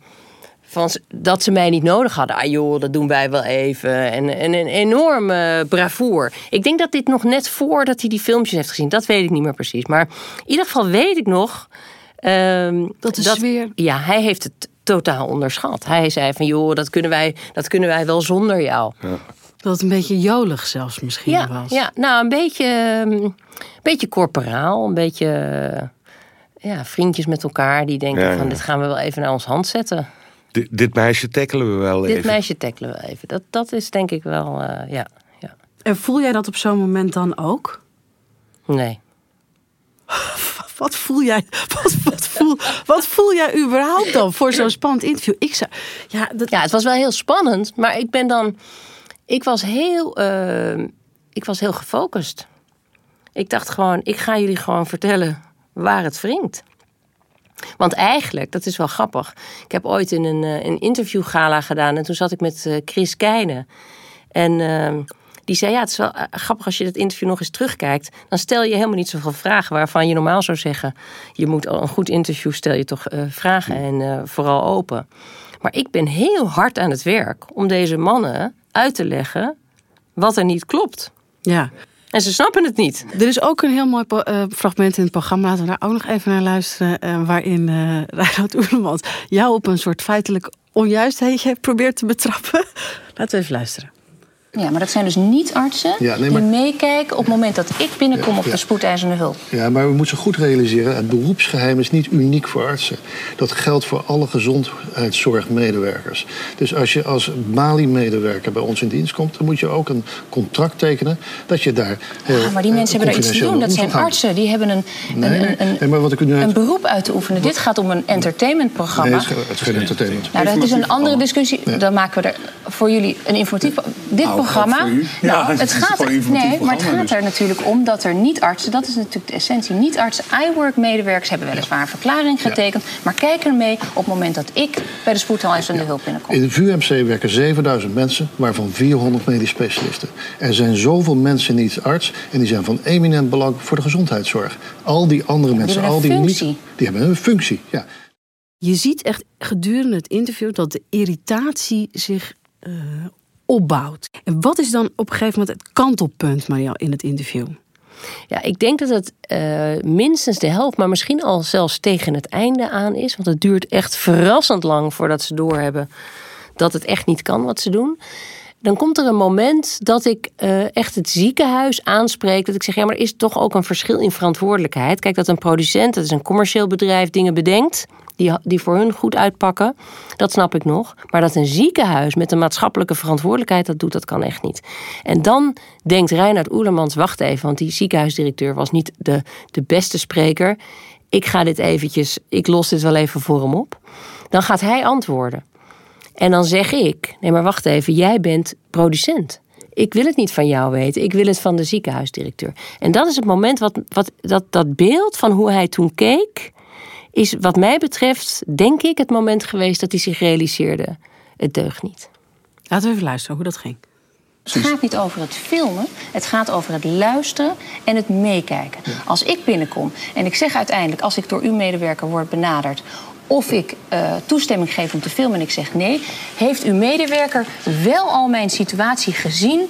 van dat ze mij niet nodig hadden. Ah joh, dat doen wij wel even. En, en een enorme bravoer. Ik denk dat dit nog net voordat hij die filmpjes heeft gezien. Dat weet ik niet meer precies. Maar in ieder geval weet ik nog. ehm, Dat de sfeer- ja, hij heeft het totaal onderschat. Hij zei van, joh, dat kunnen wij, dat kunnen wij wel zonder jou. Dat het een beetje jolig zelfs misschien Ja, was. ja, nou, een beetje, ehm, een beetje corporaal. Een beetje ja, vriendjes met elkaar die denken Ja, ja. van... dit gaan we wel even naar ons hand zetten. Dit, dit meisje tackelen we wel Dit even. meisje tackelen we even. Dat, dat is denk ik wel, eh, ja, ja. En voel jij dat op zo'n moment dan ook? Nee. Wat voel jij? Wat, wat, voel, wat voel jij überhaupt dan voor zo'n spannend interview? Ik zou, ja, dat, Ja, het was wel heel spannend, maar ik ben dan. Ik was heel. eh, ik was heel gefocust. Ik dacht gewoon, ik ga jullie gewoon vertellen waar het wringt. Want eigenlijk, dat is wel grappig. Ik heb ooit in een, eh, een interviewgala gedaan en toen zat ik met eh, Chris Keijnen. En eh, die zei, ja, het is wel eh, grappig als je dat interview nog eens terugkijkt. Dan stel je helemaal niet zoveel vragen waarvan je normaal zou zeggen... je moet al een goed interview, stel je toch eh, vragen en eh, vooral open. Maar ik ben heel hard aan het werk om deze mannen uit te leggen wat er niet klopt. ja. En ze snappen het niet. Er is ook een heel mooi fragment in het programma. Laten we daar ook nog even naar luisteren. waarin [LAUGHS] Reinhard Oerlemans jou op een soort feitelijk onjuistheidje probeert te betrappen. Laten we even luisteren. Ja, maar dat zijn dus niet artsen Ja, nee, maar- die meekijken op het moment dat ik binnenkom Ja, op de ja. spoedeisende hulp. Ja, maar we moeten goed realiseren, het beroepsgeheim is niet uniek voor artsen. Dat geldt voor alle gezondheidszorgmedewerkers. Dus als je als Mali-medewerker bij ons in dienst komt, dan moet je ook een contract tekenen dat je daar. heel, Ah, maar die eh, mensen hebben er iets te doen. Dat zijn artsen. Die hebben een, Nee, een, een, nee, maar wat ik u nu een beroep uit te oefenen. Dit gaat om een Nee, entertainmentprogramma. het is, geen- het is geen entertainment. Nou, dat is een andere discussie. Dan maken we er voor jullie een informatief... Dit Nou, programma... Nou, [LAUGHS] het gaat, informatief nee, maar het gaat dus. er natuurlijk om dat er niet-artsen... Dat is natuurlijk de essentie. Niet-artsen, iWork-medewerkers hebben weliswaar een verklaring getekend... maar kijken er mee op het moment dat ik bij de spoedeisende hulp binnenkom. In de VUMC werken 7000 mensen, waarvan 400 medisch specialisten. Er zijn zoveel mensen niet arts en die zijn van eminent belang voor de gezondheidszorg. Al die andere mensen, al die functie. niet, die hebben een functie. Ja. Je ziet echt gedurende het interview dat de irritatie zich eh, opbouwt. En wat is dan op een gegeven moment het kantelpunt, Mariel, in het interview? Ja, ik denk dat het eh, minstens de helft, maar misschien al zelfs tegen het einde aan is. Want het duurt echt verrassend lang voordat ze doorhebben dat het echt niet kan wat ze doen. Dan komt er een moment dat ik eh, echt het ziekenhuis aanspreek. Dat ik zeg, ja, maar er is toch ook een verschil in verantwoordelijkheid. Kijk, dat een producent, dat is een commercieel bedrijf, dingen bedenkt. Die, voor hun goed uitpakken. Dat snap ik nog. Maar dat een ziekenhuis met een maatschappelijke verantwoordelijkheid dat doet, dat kan echt niet. En dan denkt Reinhard Oelemans, wacht even, want die ziekenhuisdirecteur was niet de, de beste spreker. Ik ga dit eventjes, ik los dit wel even voor hem op. Dan gaat hij antwoorden. En dan zeg ik: nee, maar wacht even, jij bent producent. Ik wil het niet van jou weten, ik wil het van de ziekenhuisdirecteur. En dat is het moment wat, wat dat, dat beeld van hoe hij toen keek, is wat mij betreft, denk ik, het moment geweest dat hij zich realiseerde: het deugt niet. Laten we even luisteren hoe dat ging. Het gaat niet over het filmen, het gaat over het luisteren en het meekijken. Als ik binnenkom en ik zeg uiteindelijk, als ik door uw medewerker word benaderd, of ik eh, toestemming geef om te filmen en ik zeg nee, heeft uw medewerker wel al mijn situatie gezien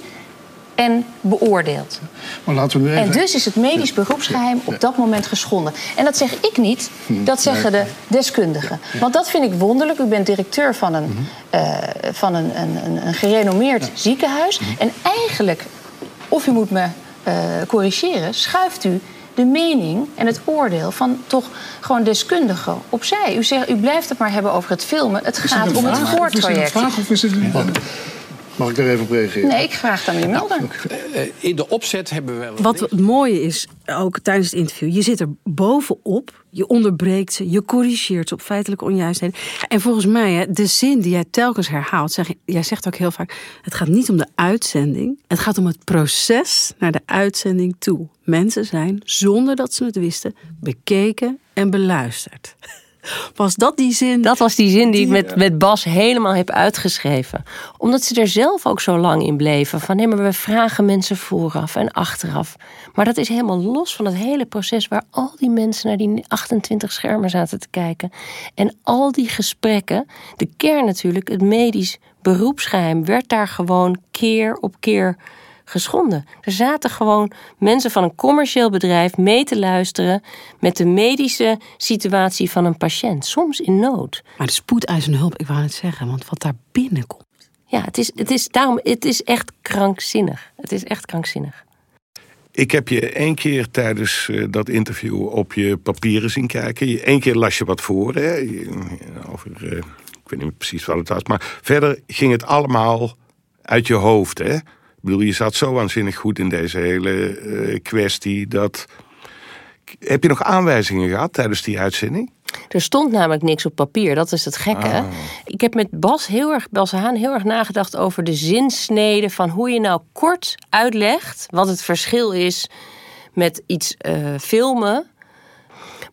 en beoordeeld. Maar laten we nu even... En dus is het medisch beroepsgeheim op dat moment geschonden. En dat zeg ik niet, dat zeggen de deskundigen. Want dat vind ik wonderlijk. U bent directeur van een, uh, van een, een, een gerenommeerd ziekenhuis. En eigenlijk, of u moet me uh, corrigeren, schuift u de mening en het oordeel van toch gewoon deskundigen opzij. U, zegt, u blijft het maar hebben over het filmen. Het gaat om het voortraject. Of is het een vraag of is het Mag ik daar even op reageren? Nee, ik vraag dan meneer Melder. Eh, in de opzet hebben we... Wat het mooie is, ook tijdens het interview... je zit er bovenop, je onderbreekt ze... je corrigeert ze op feitelijke onjuistheden. En volgens mij, de zin die jij telkens herhaalt... Zeg, jij zegt ook heel vaak... het gaat niet om de uitzending... het gaat om het proces naar de uitzending toe. Mensen zijn, zonder dat ze het wisten... bekeken en beluisterd. Was dat die zin? Dat was die zin die, ik met, met Bas helemaal heb uitgeschreven. Omdat ze er zelf ook zo lang in bleven. Van nee, maar we vragen mensen vooraf en achteraf. Maar dat is helemaal los van het hele proces waar al die mensen naar die 28 schermen zaten te kijken. En al die gesprekken, de kern natuurlijk, het medisch beroepsgeheim, werd daar gewoon keer op keer geschonden. Er zaten gewoon mensen van een commercieel bedrijf mee te luisteren met de medische situatie van een patiënt, soms in nood. Maar de spoedeisende hulp, ik wou het zeggen, want wat daar binnenkomt. Ja, het is, het is, daarom, het is echt krankzinnig. Het is echt krankzinnig. Ik heb je één keer tijdens uh, dat interview op je papieren zien kijken. Eén keer las je wat voor, hè? Over, uh, ik weet niet precies wat het was. Maar verder ging het allemaal uit je hoofd, hè? Bedoel, je zat zo waanzinnig goed in deze hele uh, kwestie. Dat... Heb je nog aanwijzingen gehad tijdens die uitzending? Er stond namelijk niks op papier, dat is het gekke. Ah. Ik heb met Bas, heel erg, Bas Haan heel erg nagedacht over de zinsneden van hoe je nou kort uitlegt wat het verschil is met iets uh, filmen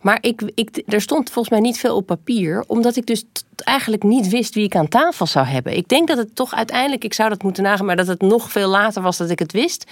maar ik, ik, er stond volgens mij niet veel op papier, omdat ik dus eigenlijk niet wist wie ik aan tafel zou hebben. Ik denk dat het toch uiteindelijk, ik zou dat moeten nagaan, maar dat het nog veel later was dat ik het wist.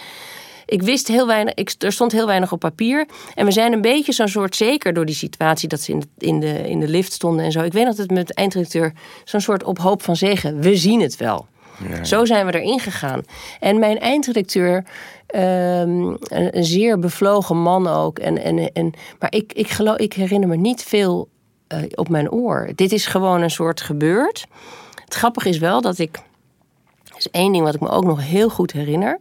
Ik wist heel weinig, er stond heel weinig op papier. En we zijn een beetje zo'n soort, zeker door die situatie dat ze in de, in de, in de lift stonden en zo. Ik weet dat het met de eindredacteur zo'n soort op hoop van zegen, we zien het wel. Ja. Zo zijn we erin gegaan. En mijn eindredacteur Ehm, een, een, zeer bevlogen man ook. En, en, en, maar ik, ik, geloof, ik herinner me niet veel uh, op mijn oor. Dit is gewoon een soort gebeurd. Het grappige is wel dat ik. Er is één ding wat ik me ook nog heel goed herinner.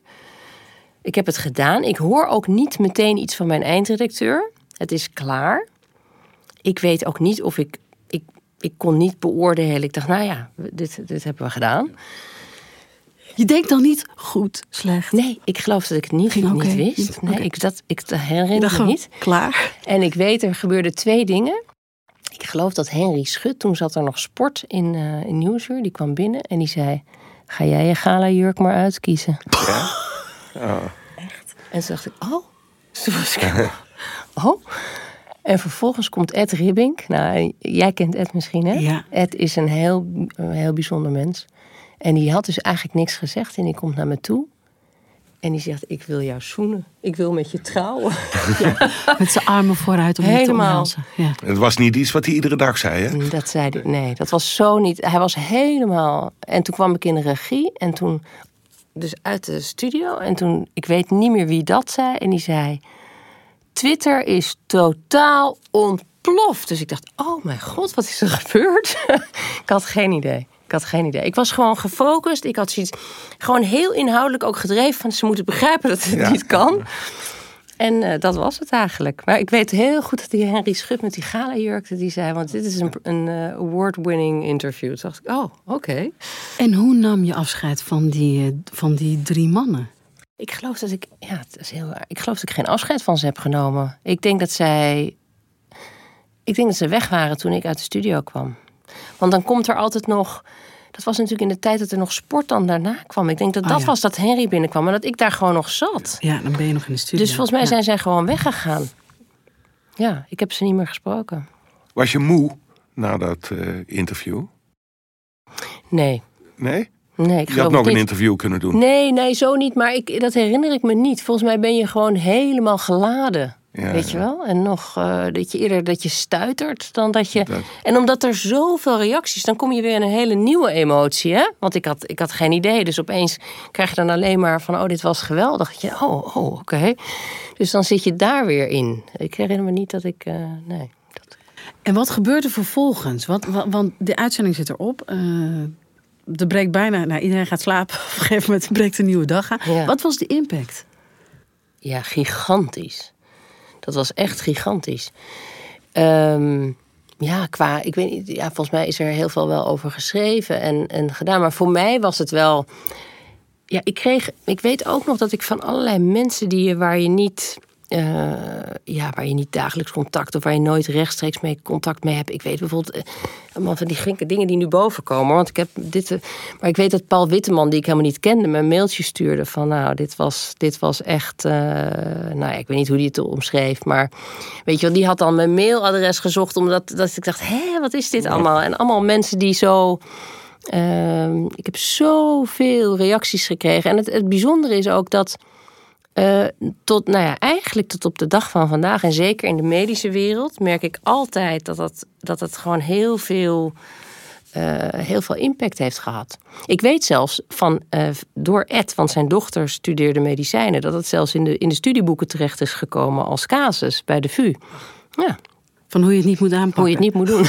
Ik heb het gedaan. Ik hoor ook niet meteen iets van mijn eindredacteur. Het is klaar. Ik weet ook niet of ik. Ik, ik kon niet beoordelen. Ik dacht, nou ja, dit, dit hebben we gedaan. Je denkt dan niet goed, slecht? Nee, ik geloof dat ik het niet, [LAUGHS] niet wist. Nee, ik, dat, ik herinner me niet. Klaar. En ik weet, er gebeurden twee dingen. Ik geloof dat Henry Schut, toen zat er nog sport in, uh, in Nieuwsuur. Die kwam binnen en die zei... Ga jij je gala jurk maar uitkiezen. [LAUGHS] Ja? Oh. Echt? En toen dacht ik, oh. Toen was ik, [LAUGHS] oh. En vervolgens komt Ed Ribbink. Nou, jij kent Ed misschien, hè? Ja. Ed is een heel, een heel bijzonder mens. En die had dus eigenlijk niks gezegd. En die komt naar me toe. En die zegt, ik wil jou zoenen. Ik wil met je trouwen. [LAUGHS] Ja, met zijn armen vooruit om Helemaal. te Ja. Het was niet iets wat hij iedere dag zei, hè? Dat zei hij, nee. Dat was zo niet. Hij was helemaal... En toen kwam ik in de regie. En toen, dus uit de studio. En toen, ik weet niet meer wie dat zei. En die zei, Twitter is totaal ontploft. Dus ik dacht, oh mijn god, wat is er gebeurd? [LAUGHS] ik had geen idee. Ik had geen idee. Ik was gewoon gefocust. Ik had zoiets gewoon heel inhoudelijk ook gedreven van ze moeten begrijpen dat het niet kan. En uh, dat was het eigenlijk. Maar ik weet heel goed dat die Henry Schut met die gala die zei, want dit is een, een uh, award-winning interview. Toen dacht ik, oh, oké. En hoe nam je afscheid van die, uh, van die drie mannen? Ik geloof dat ik, ja, het is heel Ik geloof dat ik geen afscheid van ze heb genomen. Ik denk dat zij, ik denk dat ze weg waren toen ik uit de studio kwam. Want dan komt er altijd nog. Dat was natuurlijk in de tijd dat er nog sport dan daarna kwam. Ik denk dat dat ah, was dat Henry binnenkwam en dat ik daar gewoon nog zat. Ja, dan ben je nog in de studio. Dus volgens mij zijn zij gewoon weggegaan. Ja, ik heb ze niet meer gesproken. Was je moe na dat uh, interview? Nee. Nee? Nee, ik je had nog een interview kunnen doen. Nee, nee, zo niet. Maar ik, dat herinner ik me niet. Volgens mij ben je gewoon helemaal geladen Ja, Weet je wel? En nog eh, dat je eerder dat je stuitert dan dat je. Dat- En omdat er zoveel reacties, dan kom je weer in een hele nieuwe emotie. Hè? Want ik had, ik had geen idee. Dus opeens krijg je dan alleen maar van: oh, dit was geweldig. Dat Je, oh, oh oké. Dus dan zit je daar weer in. Ik herinner me niet dat ik. eh, nee. Dat... En wat gebeurt er vervolgens? Wat, wa- want de uitzending zit erop. eh er breekt bijna, nou, iedereen gaat slapen. [LAUGHS] Op een gegeven moment breekt een nieuwe dag aan. Ja. Wat was de impact? Ja, gigantisch. Dat was echt gigantisch. Ehm, ja, qua, ik weet niet, ja, volgens mij is er heel veel wel over geschreven en, en gedaan. Maar voor mij was het wel. Ja, ik kreeg. Ik weet ook nog dat ik van allerlei mensen die je, waar je niet. Eh, ja, waar je niet dagelijks contact of waar je nooit rechtstreeks mee contact mee hebt. Ik weet bijvoorbeeld eh, allemaal van die gekke dingen die nu boven komen. Want ik heb dit. eh, maar ik weet dat Paul Witteman, die ik helemaal niet kende, me een mailtje stuurde van nou, dit was, dit was echt. nou, ja, ik weet niet hoe die het omschreef, maar weet je wel, die had dan mijn mailadres gezocht omdat dat ik dacht, hé, wat is dit allemaal? En allemaal mensen die zo. Ehm, ik heb zoveel reacties gekregen. En het, het bijzondere is ook dat eh, tot, nou ja, eigenlijk tot op de dag van vandaag, en zeker in de medische wereld, merk ik altijd dat het, dat het gewoon heel veel, eh, heel veel impact heeft gehad. Ik weet zelfs van, eh, door Ed, want zijn dochter studeerde medicijnen, dat het zelfs in de, in de studieboeken terecht is gekomen als casus bij de VU. Ja, Van hoe je het niet moet aanpakken. hoe je het niet moet doen.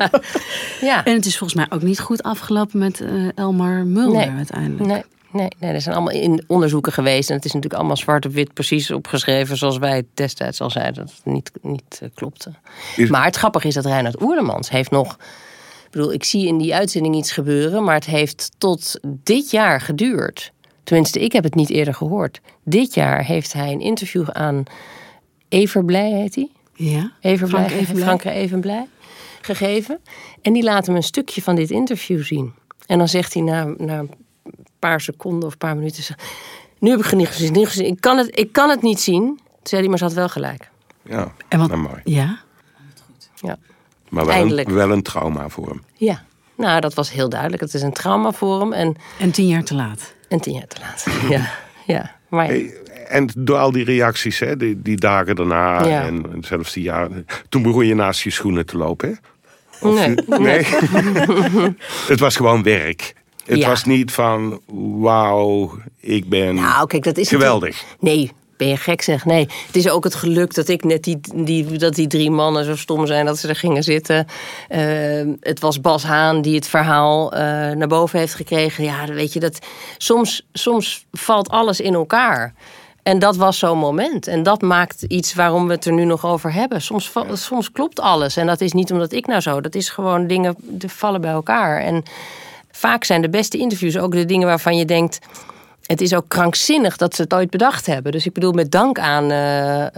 [LAUGHS] ja. En het is volgens mij ook niet goed afgelopen met Elmar Mulder Nee. uiteindelijk. Nee, nee, nee, er zijn allemaal in onderzoeken geweest. En het is natuurlijk allemaal zwart op wit precies opgeschreven zoals wij het destijds al zeiden. Dat het niet, niet eh, klopte. Is- Maar het grappige is dat Reinhard Oerlemans heeft nog... Ik bedoel, ik zie in die uitzending iets gebeuren... maar het heeft tot dit jaar geduurd. Tenminste, ik heb het niet eerder gehoord. Dit jaar heeft hij een interview aan Everblij, heet hij? Ja? Evenblij, Frank Evenblij. Frank Evenblij gegeven. En die laat hem een stukje van dit interview zien. En dan zegt hij na, na een paar seconden of een paar minuten... Nu heb ik het niet gezien, niet gezien. Ik, kan het, ik kan het niet zien. Toen zei hij, maar ze had wel gelijk. Ja, En wat, nou, mooi. Ja? Ja. Maar wel een, wel een trauma voor hem. ja. Nou, dat was heel duidelijk. Het is een trauma voor hem. En, En tien jaar te laat. en tien jaar te laat. [LAUGHS] Ja, ja. Maar ja. Hey, En door al die reacties, hè, die, die dagen daarna Ja. en, en zelfs die jaren. Toen begon je naast je schoenen te lopen, hè? nee, Nee. [LAUGHS] het was gewoon werk. Het Ja. was niet van, wauw, ik ben Nou, kijk, dat is geweldig. Nee, ben je gek zeg? Nee, het is ook het geluk dat ik net die, die, dat die drie mannen zo stom zijn dat ze er gingen zitten. Eh, het was Bas Haan die het verhaal eh, naar boven heeft gekregen. Ja, weet je, dat, soms, soms valt alles in elkaar. En dat was zo'n moment. En dat maakt iets waarom we het er nu nog over hebben. Soms, soms klopt alles. En dat is niet omdat ik nou zo. Dat is gewoon dingen die vallen bij elkaar. En vaak zijn de beste interviews ook de dingen waarvan je denkt. Het is ook krankzinnig dat ze het ooit bedacht hebben. Dus ik bedoel, met dank aan, eh, eh,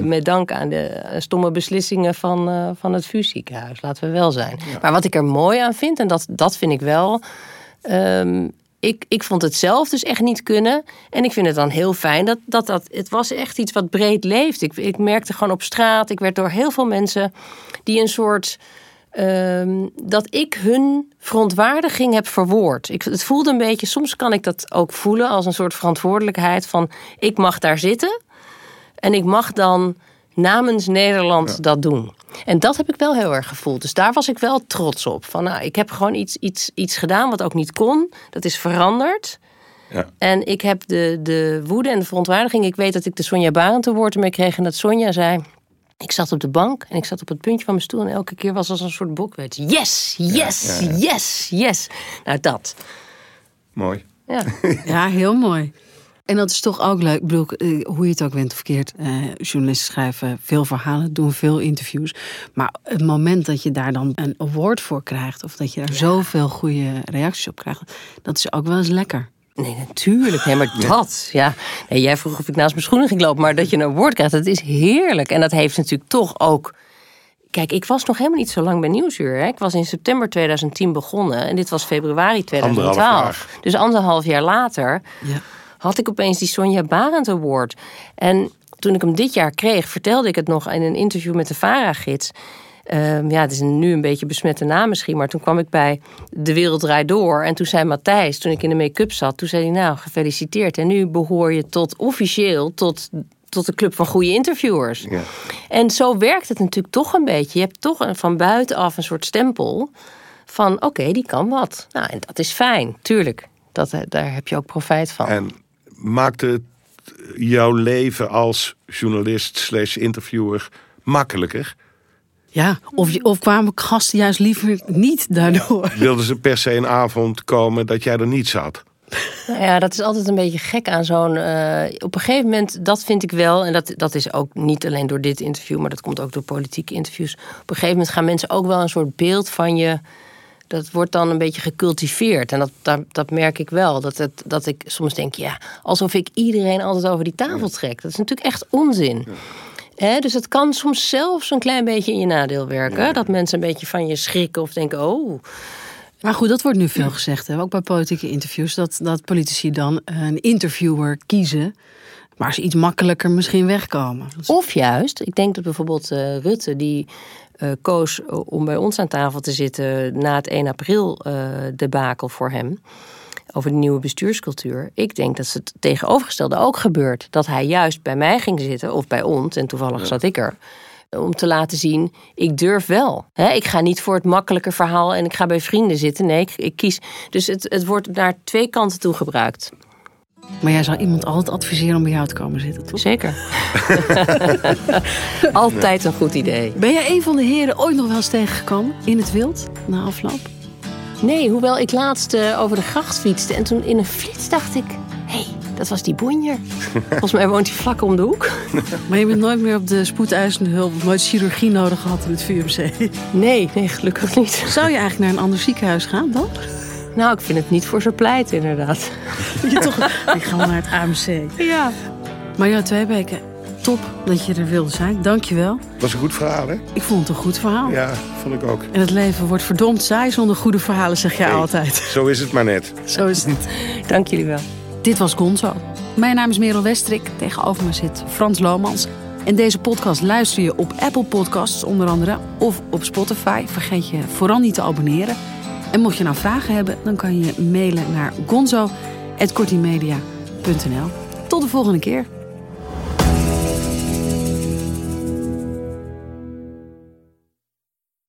met dank aan de stomme beslissingen van, eh, van het VU-ziekenhuis. Laten we wel zijn. Maar wat ik er mooi aan vind, en dat, dat vind ik wel. ehm, ik, ik vond het zelf dus echt niet kunnen. En ik vind het dan heel fijn dat dat. dat het was echt iets wat breed leeft. Ik, ik merkte gewoon op straat. Ik werd door heel veel mensen die een soort. Ehm, dat ik hun verontwaardiging heb verwoord. Ik, het voelde een beetje, soms kan ik dat ook voelen als een soort verantwoordelijkheid van ik mag daar zitten en ik mag dan namens Nederland dat doen. En dat heb ik wel heel erg gevoeld. Dus daar was ik wel trots op. Van nou, ik heb gewoon iets, iets, iets gedaan wat ook niet kon. Dat is veranderd. Ja. En ik heb de, de woede en de verontwaardiging. Ik weet dat ik de Sonja Barend te woord mee kreeg. En dat Sonja zei. Ik zat op de bank en ik zat op het puntje van mijn stoel. En elke keer was als een soort bokwet. Yes, yes, yes, yes. Nou, dat. Mooi. Ja. [LAUGHS] Ja, heel mooi. En dat is toch ook leuk. Ik bedoel, eh, hoe je het ook went of verkeerd. eh, journalisten schrijven veel verhalen, doen veel interviews. Maar het moment dat je daar dan een award voor krijgt... of dat je daar zoveel goede reacties op krijgt... dat is ook wel eens lekker. Nee, natuurlijk. Nee, maar dat. Ja. Nee, jij vroeg of ik naast mijn schoenen ging lopen. Maar dat je een woord krijgt, dat is heerlijk. En dat heeft natuurlijk toch ook. Kijk, ik was nog helemaal niet zo lang bij Nieuwsuur. Hè. Ik was in september 2010 begonnen. En dit was februari 2012. Anderhalf Dus anderhalf jaar later Ja. had ik opeens die Sonja Barend Award. En toen ik hem dit jaar kreeg, vertelde ik het nog in een interview met de VARA-gids. Ehm, ja, het is nu een beetje besmette naam misschien, maar toen kwam ik bij De Wereld Draait Door. En toen zei Matthijs, toen ik in de make-up zat, toen zei hij nou, gefeliciteerd. En nu behoor je tot officieel tot tot de club van goede interviewers. Ja. En zo werkt het natuurlijk toch een beetje. Je hebt toch een, van buitenaf een soort stempel van oké, die kan wat. Nou, en dat is fijn, tuurlijk. Dat, eh, daar heb je ook profijt van. En maakt het jouw leven als journalist slash interviewer makkelijker? Ja, of, je, of kwamen gasten juist liever niet daardoor? Wilden ze per se een avond komen dat jij er niet zat? Nou ja, dat is altijd een beetje gek aan zo'n. eh, op een gegeven moment, dat vind ik wel, en dat, dat is ook niet alleen door dit interview, maar dat komt ook door politieke interviews. Op een gegeven moment gaan mensen ook wel een soort beeld van je. Dat wordt dan een beetje gecultiveerd. En dat, dat, dat merk ik wel. Dat, het, dat ik soms denk, ja, alsof ik iedereen altijd over die tafel trek. Dat is natuurlijk echt onzin. Hè, dus het kan soms zelfs een klein beetje in je nadeel werken. Dat mensen een beetje van je schrikken of denken, oh. Maar goed, dat wordt nu veel gezegd, hè? ook bij politieke interviews, dat, dat politici dan een interviewer kiezen, maar ze iets makkelijker misschien wegkomen. Of juist, ik denk dat bijvoorbeeld eh, Rutte, die eh, koos om bij ons aan tafel te zitten na het 1 april eh debakel voor hem. Over de nieuwe bestuurscultuur. Ik denk dat het tegenovergestelde ook gebeurt. Dat hij juist bij mij ging zitten, of bij ons, en toevallig zat ik er. Om te laten zien, ik durf wel. Hè, ik ga niet voor het makkelijke verhaal en ik ga bij vrienden zitten. Nee, ik, ik kies. Dus het, het wordt naar twee kanten toe gebruikt. Maar jij zou iemand altijd adviseren om bij jou te komen zitten, toch? Zeker. [LAUGHS] Altijd een goed idee. Ben jij een van de heren ooit nog wel eens tegengekomen in het wild na afloop? Nee, hoewel ik laatst eh, over de gracht fietste en toen in een flits dacht ik... hé, hey, dat was die boenjer. Volgens mij woont hij vlak om de hoek. Maar je bent nooit meer op de spoedeisende hulp, nooit chirurgie nodig gehad in het VUMC. Nee, nee, gelukkig niet. Zou je eigenlijk naar een ander ziekenhuis gaan dan? Nou, ik vind het niet voor zo pleit, inderdaad. Je toch, ik ga wel naar het AMC. Ja. Maar ja, twee weken. Top dat je er wilde zijn. Dank je wel. Was een goed verhaal, hè? Ik vond het een goed verhaal. Ja, vond ik ook. En het leven wordt verdomd saai zonder goede verhalen, zeg jij Hey, altijd. Zo is het maar net. Zo is het. Dank jullie wel. Dit was Gonzo. Mijn naam is Merel Westrik. Tegenover me zit Frans Lomans. En deze podcast luister je op Apple Podcasts onder andere of op Spotify. Vergeet je vooral niet te abonneren. En mocht je nou vragen hebben, dan kan je mailen naar gonzo.kortimedia.nl. Tot de volgende keer.